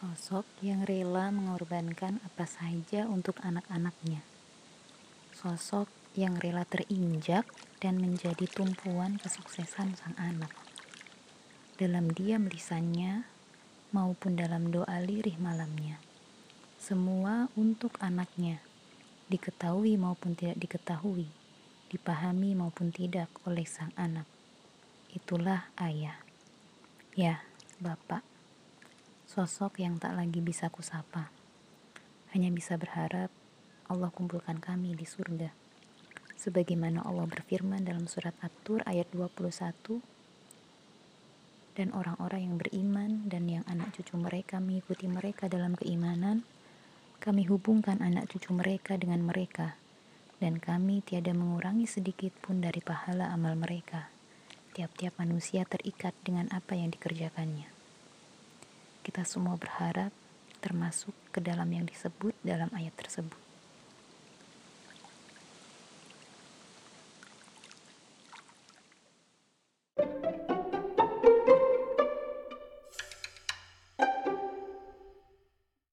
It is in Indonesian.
Sosok yang rela mengorbankan apa saja untuk anak-anaknya. Sosok yang rela terinjak dan menjadi tumpuan kesuksesan sang anak. Dalam diam lisannya maupun dalam doa lirih malamnya. Semua untuk anaknya, diketahui maupun tidak diketahui, dipahami maupun tidak oleh sang anak. Itulah ayah. Ya, Bapak sosok yang tak lagi bisa kusapa. Hanya bisa berharap Allah kumpulkan kami di surga. Sebagaimana Allah berfirman dalam surat At-Tur ayat 21, dan orang-orang yang beriman dan yang anak cucu mereka mengikuti mereka dalam keimanan, kami hubungkan anak cucu mereka dengan mereka, dan kami tiada mengurangi sedikit pun dari pahala amal mereka. Tiap-tiap manusia terikat dengan apa yang dikerjakannya. Kita semua berharap termasuk ke dalam yang disebut dalam ayat tersebut.